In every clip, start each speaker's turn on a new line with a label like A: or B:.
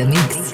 A: the mix.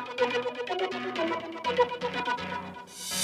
B: Thank you.